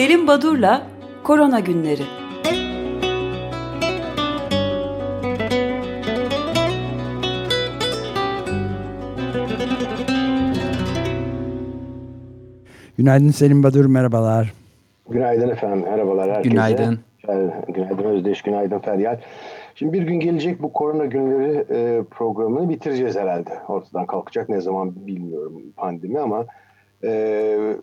Selim Badur'la Korona Günleri. Günaydın Selim Badur, merhabalar. Günaydın efendim, merhabalar herkese. Günaydın. Günaydın Özdeş, günaydın Feryal. Şimdi bir gün gelecek bu korona günleri e, programını bitireceğiz herhalde. Ortadan kalkacak ne zaman bilmiyorum pandemi ama e,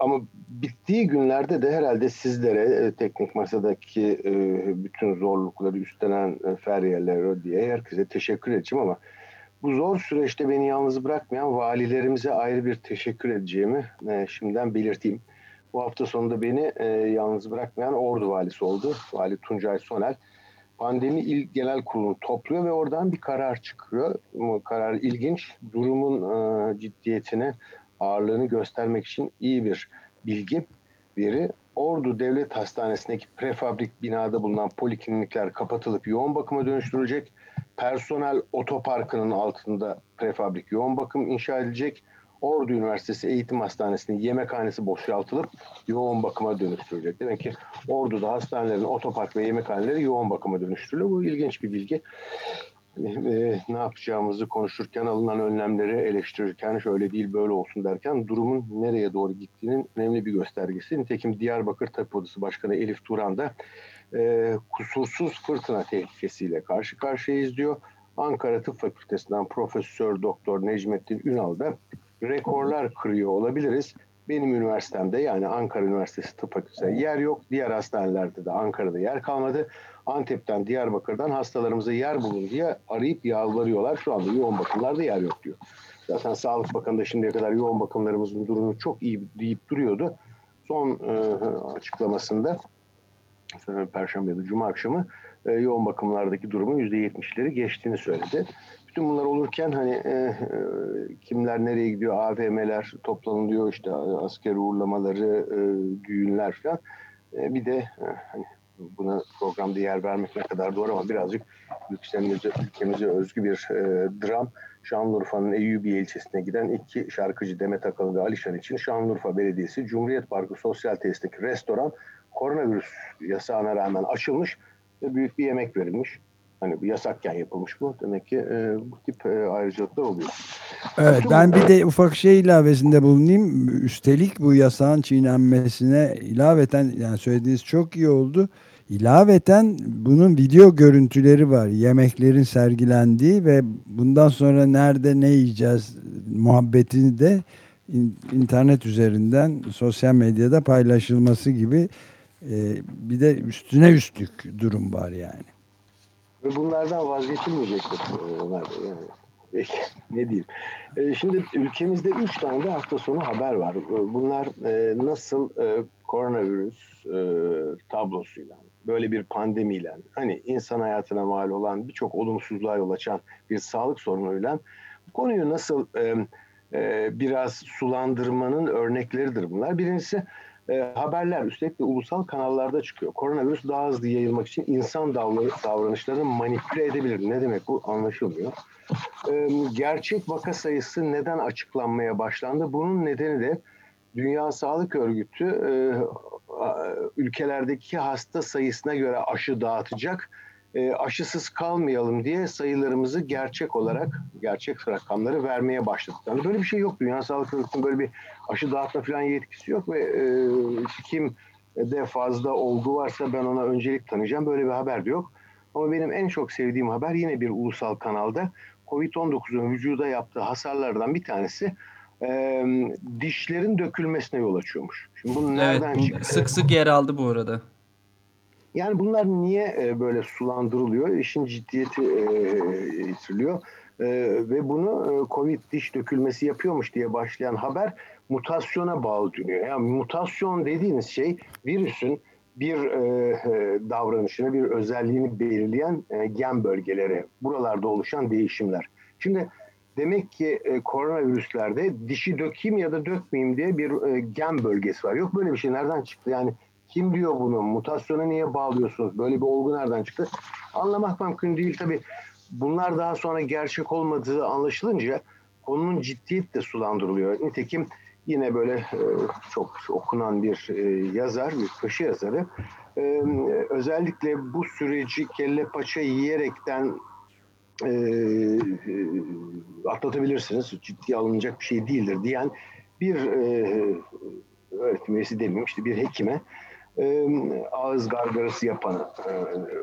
ama bittiği günlerde de herhalde sizlere e, teknik masadaki e, bütün zorlukları üstlenen e, Feryal'e diye herkese teşekkür edeceğim ama bu zor süreçte beni yalnız bırakmayan valilerimize ayrı bir teşekkür edeceğimi şimdiden belirteyim. Bu hafta sonunda beni yalnız bırakmayan Ordu valisi oldu. Vali Tuncay Sonel. Pandemi İl Genel Kurulu'nu topluyor ve oradan bir karar çıkıyor. Bu karar ilginç. Durumun ciddiyetini, ağırlığını göstermek için iyi bir bilgi, veri. Ordu Devlet Hastanesi'ndeki prefabrik binada bulunan poliklinikler kapatılıp yoğun bakıma dönüştürülecek. Personel otoparkının altında prefabrik yoğun bakım inşa edilecek. Ordu Üniversitesi Eğitim Hastanesi'nin yemekhanesi boşaltılıp yoğun bakıma dönüştürülecek. Demek ki Ordu'da hastanelerin otopark ve yemekhaneleri yoğun bakıma dönüştürülüyor. Bu ilginç bir bilgi. E, ne yapacağımızı konuşurken, alınan önlemleri eleştirirken, şöyle değil böyle olsun derken durumun nereye doğru gittiğinin önemli bir göstergesi. Nitekim Diyarbakır Tabip Odası Başkanı Elif Turan da e, kusursuz fırtına tehlikesiyle karşı karşıyayız diyor. Ankara Tıp Fakültesinden Profesör Doktor Necmettin Ünal da rekorlar kırıyor olabiliriz. Benim üniversitemde yani Ankara Üniversitesi Tıp Fakültesi'nde yer yok. Diğer hastanelerde de Ankara'da yer kalmadı. Antep'ten, Diyarbakır'dan hastalarımıza yer bulun diye arayıp yalvarıyorlar. Şu anda yoğun bakımlarda yer yok diyor. Zaten Sağlık Bakanı da şimdiye kadar yoğun bakımlarımızın durumu çok iyi deyip duruyordu. Son e, açıklamasında Perşembe ya da Cuma akşamı e, yoğun bakımlardaki durumun %70'leri geçtiğini söyledi. Bütün bunlar olurken hani e, e, kimler nereye gidiyor, AVM'ler toplanılıyor, işte asker uğurlamaları, e, düğünler falan. E, bir de e, hani buna programda yer vermek ne kadar doğru ama birazcık ülkemize, ülkemize özgü bir e, dram. Şanlıurfa'nın Eyyubiye ilçesine giden iki şarkıcı Demet Akalın ve Alişan için Şanlıurfa Belediyesi Cumhuriyet Parkı Sosyal Tesis'teki restoran koronavirüs yasağına rağmen açılmış ve büyük bir yemek verilmiş. Hani bu yasakken yapılmış bu. Demek ki e, bu tip e, ayrıcalıklar oluyor. Evet ben bir de ufak şey ilavesinde bulunayım. Üstelik bu yasağın çiğnenmesine ilaveten yani söylediğiniz çok iyi oldu. İlaveten bunun video görüntüleri var. Yemeklerin sergilendiği ve bundan sonra nerede ne yiyeceğiz muhabbetini de internet üzerinden sosyal medyada paylaşılması gibi e, bir de üstüne üstlük durum var yani. Ve bunlardan vazgeçilmeyecektir. Yani, ne diyeyim. E, şimdi ülkemizde üç tane de hafta sonu haber var. E, bunlar nasıl koronavirüs tablosuyla, böyle bir pandemiyle, hani insan hayatına mal olan birçok olumsuzluğa yol açan bir sağlık sorunuyla bu konuyu nasıl biraz sulandırmanın örnekleridir bunlar. Birincisi e, haberler üstelik de ulusal kanallarda çıkıyor. Koronavirüs daha hızlı yayılmak için insan davranışlarını manipüle edebilir. Ne demek bu anlaşılmıyor. E, gerçek vaka sayısı neden açıklanmaya başlandı? Bunun nedeni de Dünya Sağlık Örgütü e, ülkelerdeki hasta sayısına göre aşı dağıtacak e, aşısız kalmayalım diye sayılarımızı gerçek olarak gerçek rakamları vermeye başladık. Yani böyle bir şey yok. Dünya Sağlık Örgütü'nün böyle bir aşı dağıtma falan yetkisi yok ve e, kim de fazla olgu varsa ben ona öncelik tanıyacağım. Böyle bir haber de yok. Ama benim en çok sevdiğim haber yine bir ulusal kanalda Covid-19'un vücuda yaptığı hasarlardan bir tanesi e, dişlerin dökülmesine yol açıyormuş. Şimdi bunu nereden evet, çıktı? Sık sık yer aldı bu arada. Yani bunlar niye e, böyle sulandırılıyor? İşin ciddiyeti e, yitiriliyor. E, ve bunu Covid diş dökülmesi yapıyormuş diye başlayan haber mutasyona bağlı dönüyor. Yani mutasyon dediğiniz şey virüsün bir davranışını, bir özelliğini belirleyen gen bölgeleri, buralarda oluşan değişimler. Şimdi demek ki koronavirüslerde dişi dökeyim ya da dökmeyeyim diye bir gen bölgesi var. Yok böyle bir şey nereden çıktı? Yani kim diyor bunu? Mutasyona niye bağlıyorsunuz? Böyle bir olgu nereden çıktı? Anlamak mümkün değil tabii. Bunlar daha sonra gerçek olmadığı anlaşılınca konunun ciddiyeti de sulandırılıyor. Nitekim yine böyle e, çok okunan bir e, yazar, bir köşe yazarı. E, özellikle bu süreci kelle paça yiyerekten e, atlatabilirsiniz, ciddiye alınacak bir şey değildir diyen bir öğretim üyesi demeyeyim işte bir hekime ağız gargarası yapan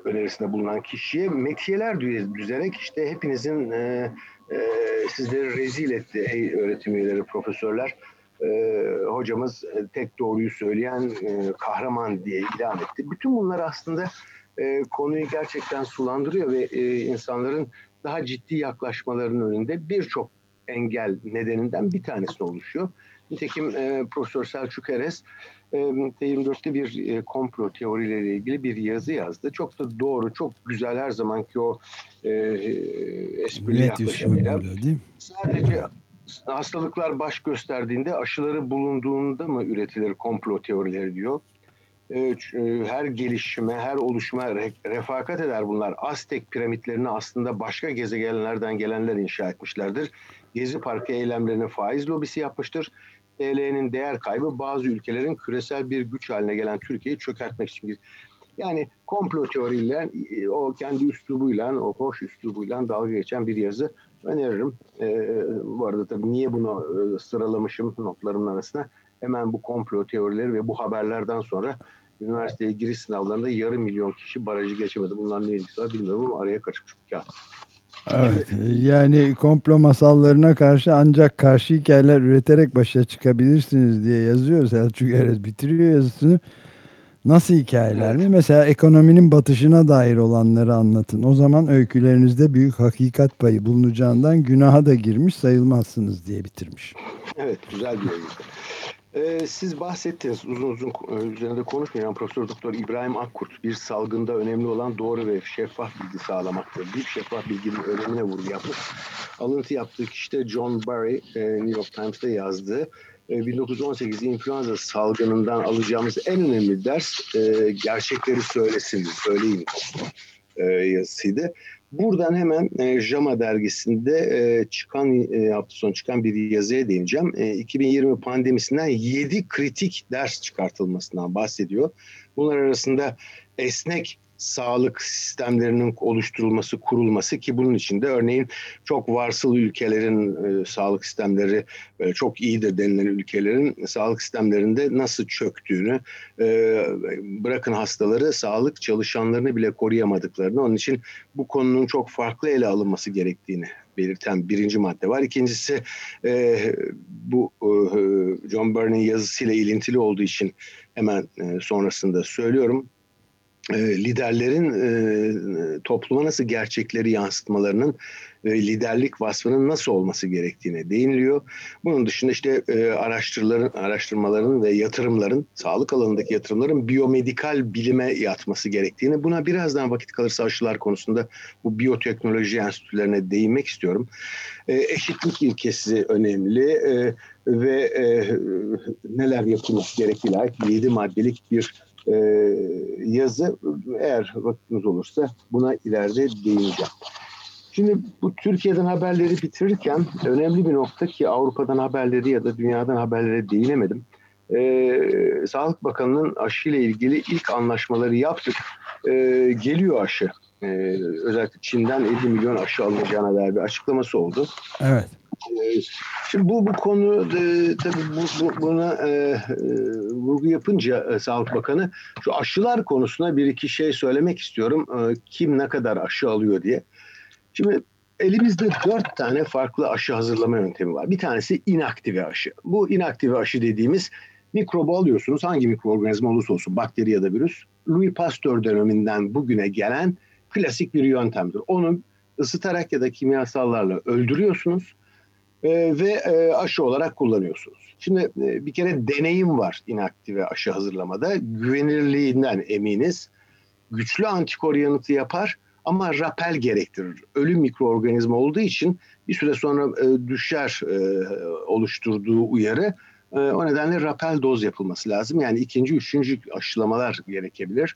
önerisinde bulunan kişiye metiyeler düzerek işte hepinizin sizleri rezil etti ey öğretim üyeleri, profesörler. Hocamız tek doğruyu söyleyen kahraman diye ilan etti. Bütün bunlar aslında konuyu gerçekten sulandırıyor ve insanların daha ciddi yaklaşmalarının önünde birçok engel nedeninden bir tanesi oluşuyor. Nitekim e, Profesör Selçuk Eres e, T24'te bir e, komplo teorileriyle ilgili bir yazı yazdı. Çok da doğru, çok güzel her zamanki o e, e esprili yaklaşımıyla. Sadece hastalıklar baş gösterdiğinde aşıları bulunduğunda mı üretilir komplo teorileri diyor. E, e, her gelişime, her oluşuma refakat eder bunlar. Aztek piramitlerini aslında başka gezegenlerden gelenler inşa etmişlerdir. Gezi Parkı eylemlerine faiz lobisi yapmıştır. TL'nin değer kaybı bazı ülkelerin küresel bir güç haline gelen Türkiye'yi çökertmek için. Yani komplo teoriyle o kendi üslubuyla, o hoş üslubuyla dalga geçen bir yazı öneririm. Ee, bu arada tabii niye bunu e, sıralamışım notlarımın arasına? Hemen bu komplo teorileri ve bu haberlerden sonra üniversiteye giriş sınavlarında yarım milyon kişi barajı geçemedi. Bunlar ne ilgisi var bilmiyorum ama araya kaçmış bir kağıt. Evet yani komplo masallarına karşı ancak karşı hikayeler üreterek başa çıkabilirsiniz diye yazıyor Selçuk Eres bitiriyor yazısını. Nasıl hikayeler mi? Mesela ekonominin batışına dair olanları anlatın. O zaman öykülerinizde büyük hakikat payı bulunacağından günaha da girmiş sayılmazsınız diye bitirmiş. Evet güzel bir öykü. Ee, siz bahsettiniz uzun uzun e, üzerinde konuşmayan Profesör Doktor İbrahim Akkurt bir salgında önemli olan doğru ve şeffaf bilgi sağlamaktır. Bir şeffaf bilginin önemine vurgu yapmış. Alıntı yaptığı kişi de John Barry e, New York Times'ta yazdığı 1918 e, influenza salgınından alacağımız en önemli ders e, gerçekleri söylesin, söyleyin yazısıydı. Buradan hemen e, JAMA dergisinde e, çıkan e, hafta sonu çıkan bir yazıya değineceğim. E, 2020 pandemisinden 7 kritik ders çıkartılmasından bahsediyor. Bunlar arasında esnek sağlık sistemlerinin oluşturulması, kurulması ki bunun içinde örneğin çok varsıl ülkelerin e, sağlık sistemleri e, çok iyidir denilen ülkelerin sağlık sistemlerinde nasıl çöktüğünü, e, bırakın hastaları sağlık çalışanlarını bile koruyamadıklarını, onun için bu konunun çok farklı ele alınması gerektiğini belirten birinci madde var. İkincisi e, bu e, John Byrne'in yazısıyla ilintili olduğu için hemen e, sonrasında söylüyorum liderlerin e, topluma nasıl gerçekleri yansıtmalarının e, liderlik vasfının nasıl olması gerektiğine değiniliyor. Bunun dışında işte e, araştırmaların, araştırmaların ve yatırımların, sağlık alanındaki yatırımların biyomedikal bilime yatması gerektiğini, buna birazdan vakit kalırsa aşılar konusunda bu biyoteknoloji enstitülerine değinmek istiyorum. E, eşitlik ilkesi önemli e, ve e, neler yapılması gerektiğiyle ait 7 maddelik bir e, yazı. Eğer vaktiniz olursa buna ileride değineceğim. Şimdi bu Türkiye'den haberleri bitirirken önemli bir nokta ki Avrupa'dan haberleri ya da dünyadan haberlere değinemedim. Ee, Sağlık Bakanı'nın aşı ile ilgili ilk anlaşmaları yaptık. Ee, geliyor aşı. Ee, özellikle Çin'den 50 milyon aşı alınacağına dair bir açıklaması oldu. Evet. Şimdi bu bu konu e, tabii bu, bu, buna e, e, vurgu yapınca e, Sağlık Bakanı şu aşılar konusuna bir iki şey söylemek istiyorum. E, kim ne kadar aşı alıyor diye. Şimdi elimizde dört tane farklı aşı hazırlama yöntemi var. Bir tanesi inaktive aşı. Bu inaktive aşı dediğimiz mikrobu alıyorsunuz. Hangi mikroorganizma olursa olsun bakteri ya da virüs. Louis Pasteur döneminden bugüne gelen klasik bir yöntemdir. Onu ısıtarak ya da kimyasallarla öldürüyorsunuz e, ve e, aşı olarak kullanıyorsunuz. Şimdi e, bir kere deneyim var inaktive aşı hazırlamada. Güvenilirliğinden eminiz. Güçlü antikor yanıtı yapar ama rapel gerektirir. Ölü mikroorganizma olduğu için bir süre sonra e, düşer e, oluşturduğu uyarı. E, o nedenle rapel doz yapılması lazım. Yani ikinci, üçüncü aşılamalar gerekebilir.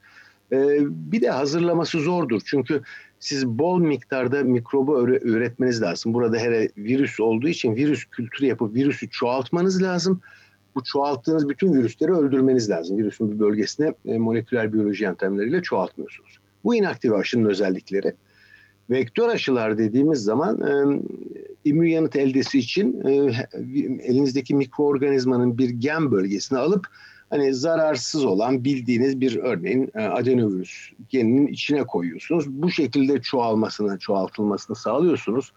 bir de hazırlaması zordur. Çünkü siz bol miktarda mikrobu üretmeniz lazım. Burada hele virüs olduğu için virüs kültürü yapıp virüsü çoğaltmanız lazım. Bu çoğalttığınız bütün virüsleri öldürmeniz lazım. Virüsün bir bölgesine e, moleküler biyoloji yöntemleriyle çoğaltmıyorsunuz. Bu inaktif aşının özellikleri. Vektör aşılar dediğimiz zaman e, immün yanıt eldesi için e, elinizdeki mikroorganizmanın bir gen bölgesini alıp hani zararsız olan bildiğiniz bir örneğin e, adenovirüs geninin içine koyuyorsunuz. Bu şekilde çoğalmasını, çoğaltılmasını sağlıyorsunuz.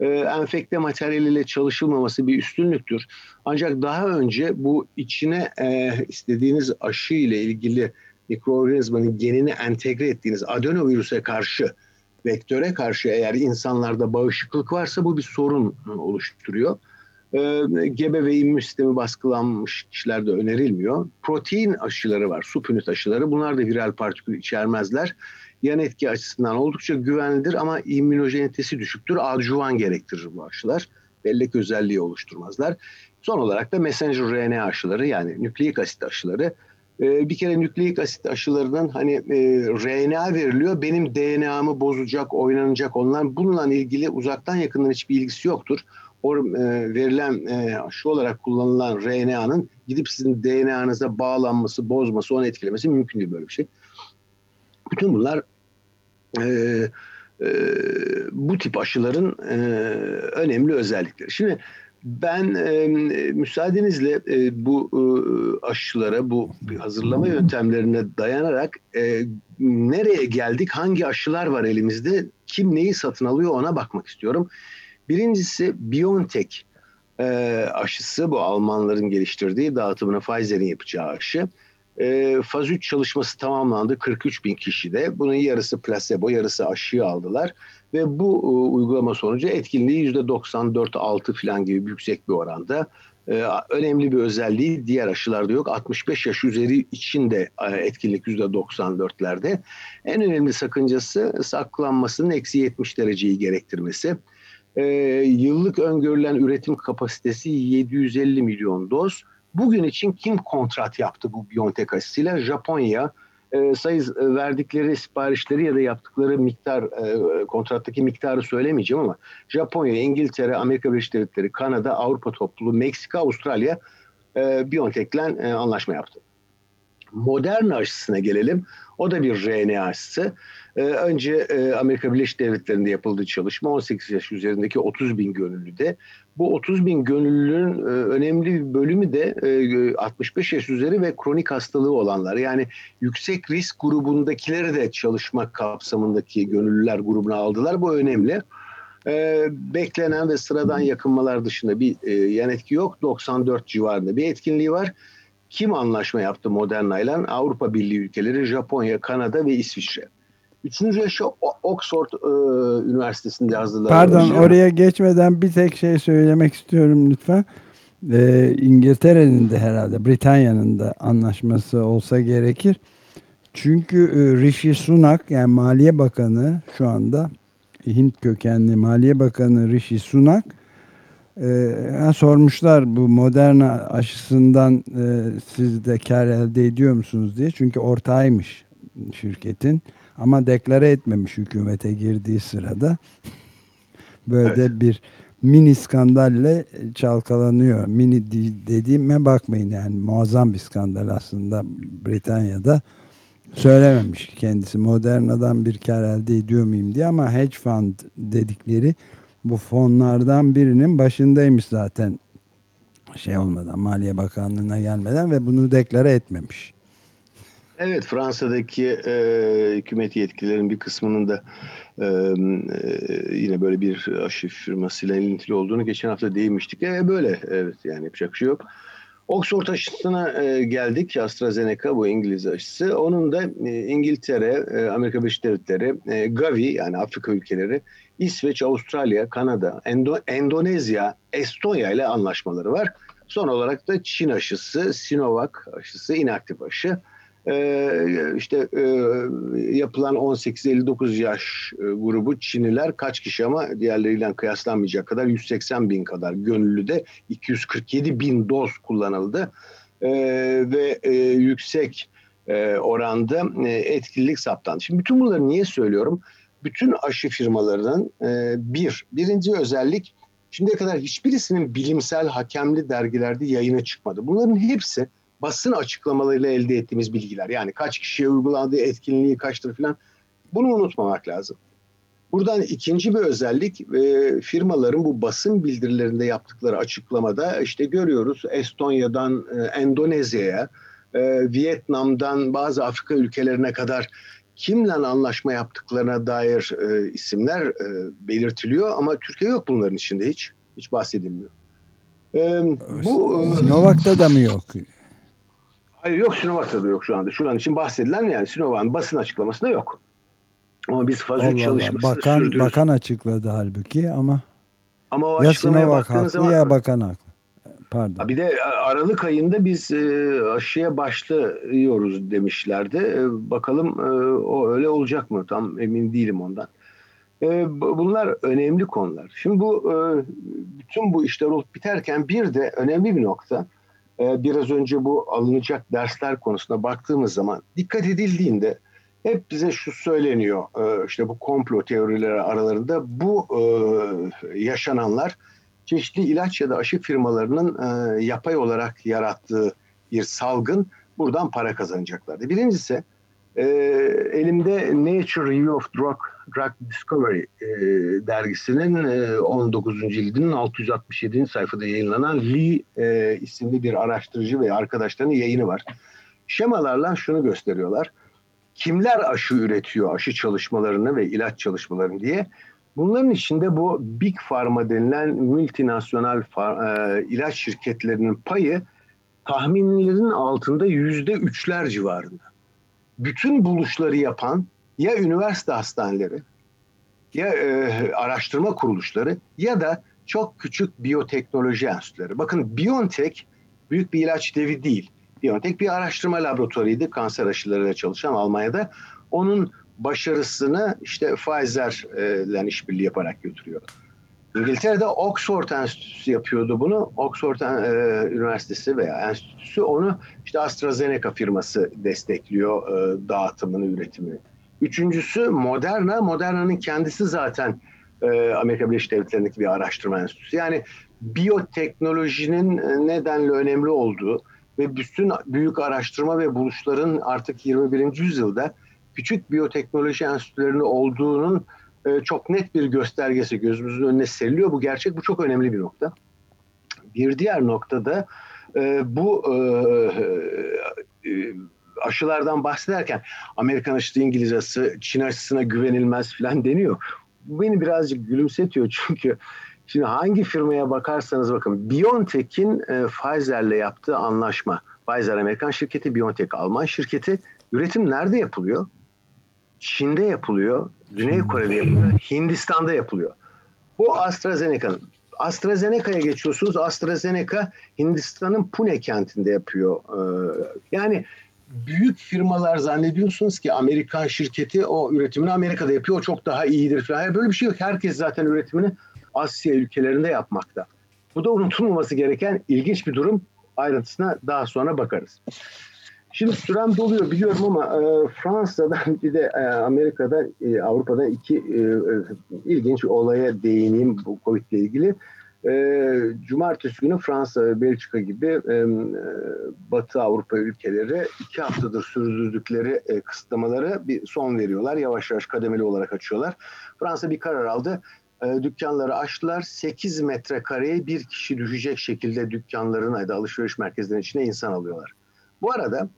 E, enfekte materyaliyle çalışılmaması bir üstünlüktür. Ancak daha önce bu içine e, istediğiniz aşı ile ilgili mikroorganizmanın genini entegre ettiğiniz adenovirüse karşı vektöre karşı eğer insanlarda bağışıklık varsa bu bir sorun oluşturuyor. Ee, gebe ve immün sistemi baskılanmış kişilerde önerilmiyor. Protein aşıları var, supünit aşıları. Bunlar da viral partikül içermezler. Yan etki açısından oldukça güvenlidir ama immünojenitesi düşüktür. Adjuvan gerektirir bu aşılar. Bellek özelliği oluşturmazlar. Son olarak da messenger RNA aşıları yani nükleik asit aşıları ee, bir kere nükleik asit aşılarının hani e, RNA veriliyor. Benim DNA'mı bozacak, oynanacak onlar. Bununla ilgili uzaktan yakından hiçbir ilgisi yoktur. O e, verilen e, aşı olarak kullanılan RNA'nın gidip sizin DNA'nıza bağlanması, bozması, onu etkilemesi mümkün değil böyle bir şey. Bütün bunlar e, e, bu tip aşıların e, önemli özellikleri. Şimdi ben e, müsaadenizle e, bu e, aşılara, bu hazırlama yöntemlerine dayanarak e, nereye geldik, hangi aşılar var elimizde, kim neyi satın alıyor ona bakmak istiyorum. Birincisi BioNTech e, aşısı, bu Almanların geliştirdiği dağıtımını Pfizer'in yapacağı aşı. E, faz 3 çalışması tamamlandı 43 bin kişide. Bunun yarısı placebo, yarısı aşıyı aldılar. Ve bu e, uygulama sonucu etkinliği %94-6 falan gibi yüksek bir oranda. E, önemli bir özelliği diğer aşılarda yok. 65 yaş üzeri için de e, etkinlik %94'lerde. En önemli sakıncası saklanmasının eksi 70 dereceyi gerektirmesi. E, yıllık öngörülen üretim kapasitesi 750 milyon doz. Bugün için kim kontrat yaptı bu Biontech aşısıyla? Japonya, e, sayı e, verdikleri siparişleri ya da yaptıkları miktar e, kontrattaki miktarı söylemeyeceğim ama Japonya, İngiltere, Amerika Birleşik Devletleri, Kanada, Avrupa topluluğu, Meksika, Avustralya e, BioNTech'le e, anlaşma yaptı. Modern aşısına gelelim. O da bir RNA aşısı. Ee, önce e, Amerika Birleşik Devletleri'nde yapıldığı çalışma 18 yaş üzerindeki 30 bin gönüllüde. Bu 30 bin gönüllünün e, önemli bir bölümü de e, 65 yaş üzeri ve kronik hastalığı olanlar. Yani yüksek risk grubundakileri de çalışma kapsamındaki gönüllüler grubuna aldılar. Bu önemli. Ee, beklenen ve sıradan yakınmalar dışında bir e, yan etki yok. 94 civarında bir etkinliği var. Kim anlaşma yaptı Moderna ile? Avrupa Birliği ülkeleri, Japonya, Kanada ve İsviçre. Üçüncü yaşı Oxford e, Üniversitesi'nde hazırlanan. Pardon oraya geçmeden bir tek şey söylemek istiyorum lütfen. Ee, İngiltere'nin de herhalde Britanya'nın da anlaşması olsa gerekir. Çünkü e, Rishi Sunak yani Maliye Bakanı şu anda Hint kökenli Maliye Bakanı Rishi Sunak e, sormuşlar bu Moderna aşısından e, siz de kar elde ediyor musunuz diye. Çünkü ortağıymış şirketin. Ama deklare etmemiş hükümete girdiği sırada. Böyle evet. bir mini skandalle çalkalanıyor. Mini dediğime bakmayın yani muazzam bir skandal aslında Britanya'da. Söylememiş kendisi Moderna'dan bir kar elde ediyor muyum diye ama hedge fund dedikleri bu fonlardan birinin başındaymış zaten şey olmadan Maliye Bakanlığı'na gelmeden ve bunu deklare etmemiş. Evet Fransa'daki e, hükümet yetkililerin bir kısmının da e, e, yine böyle bir aşı firmasıyla ilintili olduğunu geçen hafta değinmiştik. E, böyle evet yani yapacak bir şey yok. Oxford aşısına e, geldik. AstraZeneca bu İngiliz aşısı. Onun da e, İngiltere, e, Amerika Birleşik Devletleri, Gavi yani Afrika ülkeleri, İsveç, Avustralya, Kanada, Endo Endonezya, Estonya ile anlaşmaları var. Son olarak da Çin aşısı, Sinovac aşısı, inaktif aşı. Ee, işte e, yapılan 18-59 yaş e, grubu Çinliler kaç kişi ama diğerleriyle kıyaslanmayacak kadar 180 bin kadar gönüllü de 247 bin doz kullanıldı. Ee, ve e, yüksek oranda e, etkililik saptandı. Şimdi bütün bunları niye söylüyorum? Bütün aşı firmalarının bir, birinci özellik şimdiye kadar hiçbirisinin bilimsel hakemli dergilerde yayına çıkmadı. Bunların hepsi basın açıklamalarıyla elde ettiğimiz bilgiler. Yani kaç kişiye uygulandığı etkinliği kaçtır falan. Bunu unutmamak lazım. Buradan ikinci bir özellik e, firmaların bu basın bildirilerinde yaptıkları açıklamada işte görüyoruz Estonya'dan e, Endonezya'ya, e, Vietnam'dan bazı Afrika ülkelerine kadar kimle anlaşma yaptıklarına dair e, isimler e, belirtiliyor ama Türkiye yok bunların içinde hiç. Hiç bahsedilmiyor. E, bu e, Sinovac'ta da mı yok? Hayır yok Sinovac'ta da yok şu anda. Şu an için bahsedilen yani Sinovac'ın basın açıklamasında yok. Ama biz faz 3 çalışmasını bakan, sürdürürüz. Bakan açıkladı halbuki ama ama o ya Sinovac haklı zaman, ya bakan haklı. Pardon. Bir de Aralık ayında biz e, aşıya başlıyoruz demişlerdi. E, bakalım e, o öyle olacak mı? Tam emin değilim ondan. Bunlar önemli konular. Şimdi bu bütün bu işler olup biterken bir de önemli bir nokta. Biraz önce bu alınacak dersler konusuna baktığımız zaman dikkat edildiğinde hep bize şu söyleniyor işte bu komplo teorileri aralarında bu yaşananlar çeşitli ilaç ya da aşı firmalarının e, yapay olarak yarattığı bir salgın buradan para kazanacaklardı. Birincisi e, elimde Nature Review of Drug, Drug Discovery e, dergisinin e, 19. cildinin 667. sayfada yayınlanan Lee e, isimli bir araştırıcı ve arkadaşlarının yayını var. Şemalarla şunu gösteriyorlar. Kimler aşı üretiyor, aşı çalışmalarını ve ilaç çalışmalarını diye Bunların içinde bu Big Pharma denilen multinasyonel e, ilaç şirketlerinin payı tahminlerin altında yüzde üçler civarında. Bütün buluşları yapan ya üniversite hastaneleri ya e, araştırma kuruluşları ya da çok küçük biyoteknoloji enstitüleri. Bakın BioNTech büyük bir ilaç devi değil. BioNTech bir araştırma laboratuvarıydı kanser aşılarıyla çalışan Almanya'da. Onun başarısını işte Pfizer'le işbirliği yaparak götürüyor. İngiltere'de Oxford Enstitüsü yapıyordu bunu. Oxford e, Üniversitesi veya enstitüsü onu işte AstraZeneca firması destekliyor e, dağıtımını, üretimini. Üçüncüsü Moderna. Moderna'nın kendisi zaten e, Amerika Birleşik Devletleri'ndeki bir araştırma enstitüsü. Yani biyoteknolojinin e, nedenle önemli olduğu ve bütün büyük araştırma ve buluşların artık 21. yüzyılda küçük biyoteknoloji enstitülerinin olduğunun e, çok net bir göstergesi gözümüzün önüne seriliyor. Bu gerçek, bu çok önemli bir nokta. Bir diğer noktada e, bu e, aşılardan bahsederken Amerikan aşısı İngiliz aşısı, Çin aşısına güvenilmez falan deniyor. Bu beni birazcık gülümsetiyor çünkü şimdi hangi firmaya bakarsanız bakın BioNTech'in e, Pfizer'le yaptığı anlaşma. Pfizer Amerikan şirketi, BioNTech Alman şirketi. Üretim nerede yapılıyor? Çin'de yapılıyor, Güney Kore'de yapılıyor, Hindistan'da yapılıyor. Bu AstraZeneca'nın. AstraZeneca'ya geçiyorsunuz. AstraZeneca Hindistan'ın Pune kentinde yapıyor. Ee, yani büyük firmalar zannediyorsunuz ki Amerikan şirketi o üretimini Amerika'da yapıyor. O çok daha iyidir falan. Böyle bir şey yok. Herkes zaten üretimini Asya ülkelerinde yapmakta. Bu da unutulmaması gereken ilginç bir durum. Ayrıntısına daha sonra bakarız. Şimdi sürem doluyor biliyorum ama e, Fransa'dan bir de e, Amerika'da, e, Avrupa'da iki e, e, ilginç olaya değineyim bu Covid ile ilgili. E, Cumartesi günü Fransa ve Belçika gibi e, e, Batı Avrupa ülkeleri iki haftadır sürdürdükleri e, kısıtlamaları bir son veriyorlar. Yavaş yavaş kademeli olarak açıyorlar. Fransa bir karar aldı. E, dükkanları açtılar. 8 metrekareye bir kişi düşecek şekilde dükkanların ya da alışveriş merkezlerinin içine insan alıyorlar. Bu arada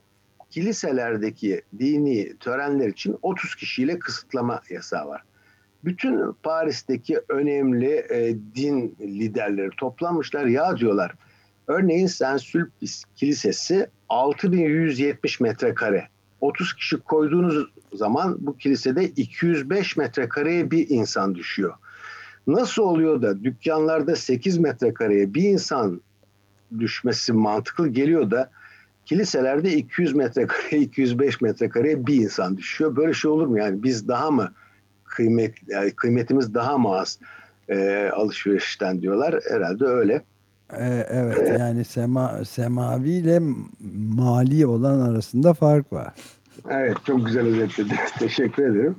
kiliselerdeki dini törenler için 30 kişiyle kısıtlama yasağı var. Bütün Paris'teki önemli e, din liderleri toplanmışlar. Ya diyorlar örneğin Saint Sulpice Kilisesi 6170 metrekare. 30 kişi koyduğunuz zaman bu kilisede 205 metrekareye bir insan düşüyor. Nasıl oluyor da dükkanlarda 8 metrekareye bir insan düşmesi mantıklı geliyor da Kiliselerde 200 metrekare, 205 metrekare bir insan düşüyor. Böyle şey olur mu yani? Biz daha mı kıymet, yani kıymetimiz daha mı az e, alışverişten diyorlar. Herhalde öyle. Ee, evet yani sema, semavi ile mali olan arasında fark var. Evet çok güzel özetlediniz. Teşekkür ederim.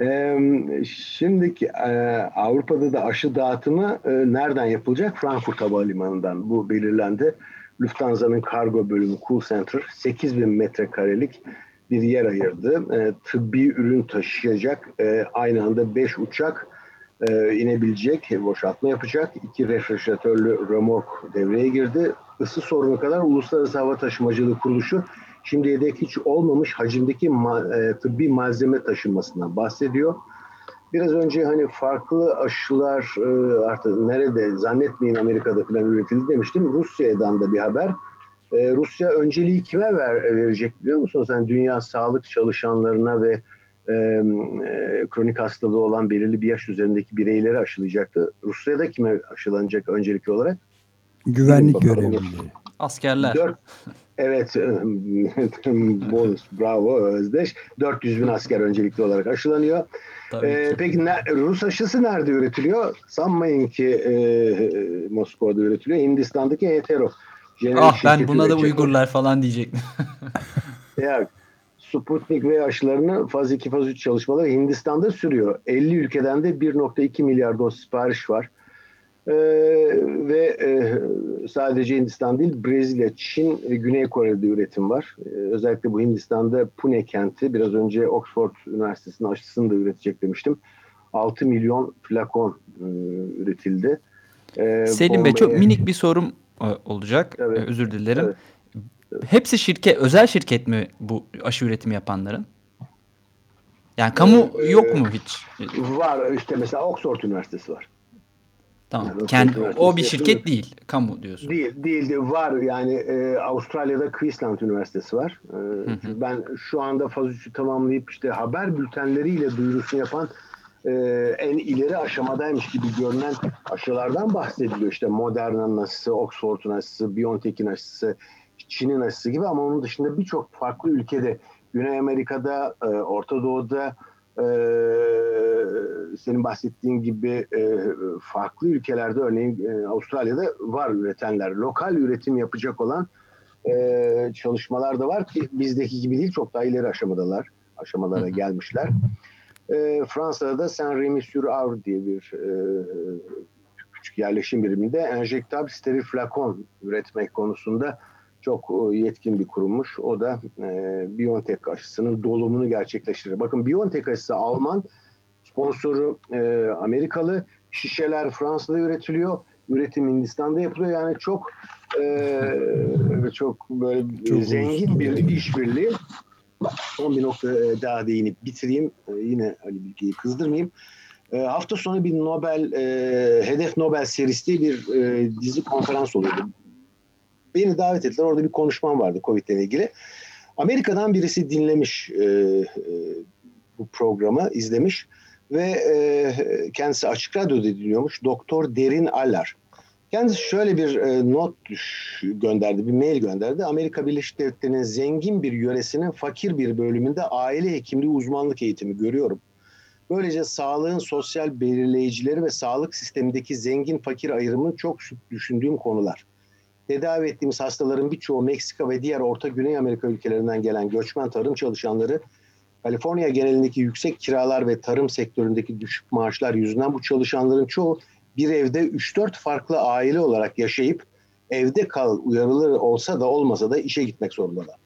Ee, şimdiki e, Avrupa'da da aşı dağıtımı e, nereden yapılacak? Frankfurt Havalimanı'ndan bu belirlendi. Lufthansa'nın kargo bölümü Cool Center 8000 metrekarelik bir yer ayırdı. E, tıbbi ürün taşıyacak e, aynı anda 5 uçak e, inebilecek, boşaltma yapacak. İki refrijeratörlü remork devreye girdi. Isı sorunu kadar Uluslararası Hava Taşımacılığı Kuruluşu şimdiye dek hiç olmamış hacimdeki ma, e, tıbbi malzeme taşınmasından bahsediyor. Biraz önce hani farklı aşılar e, artık nerede zannetmeyin Amerika'da falan üretildi demiştim. Rusya'dan da bir haber. E, Rusya önceliği kime ver, verecek biliyor musun? Sen dünya sağlık çalışanlarına ve e, e, kronik hastalığı olan belirli bir yaş üzerindeki bireyleri aşılayacaktı. Rusya'da kime aşılanacak öncelikli olarak? Güvenlik görevlileri. Askerler. Dört, evet, bonus, bravo Özdeş. 400 bin asker öncelikli olarak aşılanıyor. Ee, peki ne, Rus aşısı nerede üretiliyor? Sanmayın ki e, Moskova'da üretiliyor. Hindistan'daki hetero. Ah ben buna da Uygurlar falan diyecektim. ya Sputnik ve aşılarını faz 2 faz 3 çalışmaları Hindistan'da sürüyor. 50 ülkeden de 1.2 milyar doz sipariş var. Ee, ve e, sadece Hindistan değil Brezilya, Çin ve Güney Kore'de üretim var. Ee, özellikle bu Hindistan'da Pune kenti biraz önce Oxford Üniversitesi'nin aşısını da üretecek demiştim. 6 milyon flakon e, üretildi. Ee, Selim. Bey çok minik bir sorum olacak. Evet. Özür dilerim. Evet. Hepsi şirket, özel şirket mi bu aşı üretimi yapanların? Yani kamu ee, yok mu hiç? Var işte mesela Oxford Üniversitesi var. Tamam. Yani Kendi, o bir şirket değil. Kamu diyorsun. Değil. Değil. De var yani e, Avustralya'da Queensland Üniversitesi var. E, hı hı. Ben şu anda faz 3'ü tamamlayıp işte haber bültenleriyle duyurusunu yapan e, en ileri aşamadaymış gibi görünen aşılardan bahsediliyor. İşte Moderna'nın aşısı, Oxford'un aşısı, BioNTech'in aşısı, Çin'in aşısı gibi ama onun dışında birçok farklı ülkede Güney Amerika'da, e, Orta Doğu'da e, senin bahsettiğin gibi e, farklı ülkelerde örneğin e, Avustralya'da var üretenler. Lokal üretim yapacak olan e, çalışmalar da var ki bizdeki gibi değil çok daha ileri aşamadalar. Aşamalara gelmişler. E, Fransa'da da Saint-Rémy-sur-Avre diye bir e, küçük yerleşim biriminde enjektabl steril flakon üretmek konusunda çok e, yetkin bir kurummuş. O da e, BioNTech aşısının dolumunu gerçekleştirir. Bakın BioNTech aşısı Alman, sponsoru e, Amerikalı, şişeler Fransa'da üretiliyor, üretim Hindistan'da yapılıyor. Yani çok e, çok böyle çok zengin bir işbirliği. Son bir nokta e, daha değinip bitireyim. E, yine Ali Bilge'yi kızdırmayayım. E, hafta sonu bir Nobel, Hedef Nobel serisi bir e, dizi konferans oluyordu beni davet ettiler. Orada bir konuşmam vardı Covid ile ilgili. Amerika'dan birisi dinlemiş bu programı, izlemiş ve kendisi Açık Radyo'da dinliyormuş. Doktor Derin Alar. Kendisi şöyle bir e, not gönderdi, bir mail gönderdi. Amerika Birleşik Devletleri'nin zengin bir yöresinin fakir bir bölümünde aile hekimliği uzmanlık eğitimi görüyorum. Böylece sağlığın sosyal belirleyicileri ve sağlık sistemindeki zengin fakir ayrımını çok düşündüğüm konular tedavi ettiğimiz hastaların birçoğu Meksika ve diğer Orta Güney Amerika ülkelerinden gelen göçmen tarım çalışanları Kaliforniya genelindeki yüksek kiralar ve tarım sektöründeki düşük maaşlar yüzünden bu çalışanların çoğu bir evde 3-4 farklı aile olarak yaşayıp evde kal uyarıları olsa da olmasa da işe gitmek zorundalar.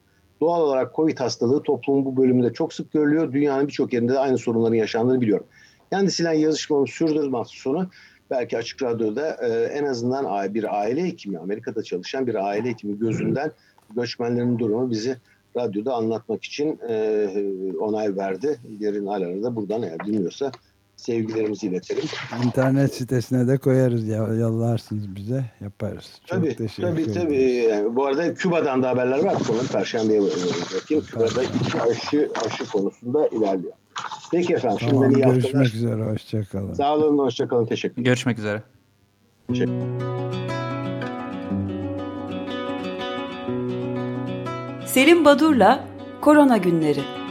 Doğal olarak Covid hastalığı toplumun bu bölümünde çok sık görülüyor. Dünyanın birçok yerinde de aynı sorunların yaşandığını biliyorum. Kendisiyle yazışmamı sürdürdüm hafta sonu belki Açık Radyo'da e, en azından bir aile hekimi, Amerika'da çalışan bir aile hekimi gözünden göçmenlerin durumu bizi radyoda anlatmak için e, onay verdi. Yerin alanı da buradan eğer dinliyorsa sevgilerimizi iletelim. İnternet sitesine de koyarız ya yollarsınız bize yaparız. Çok tabii, teşekkür tabii, ederim. Tabii yani bu arada Küba'dan da haberler var. Sonra Perşembe'ye bırakayım. Küba'da iki aşı, aşı konusunda ilerliyor. Peki efendim. Tamam, iyi görüşmek haftalar. üzere. Hoşçakalın. Sağ olun. Hoşçakalın. Teşekkür Görüşmek üzere. Teşekkür Selim Badur'la Korona Günleri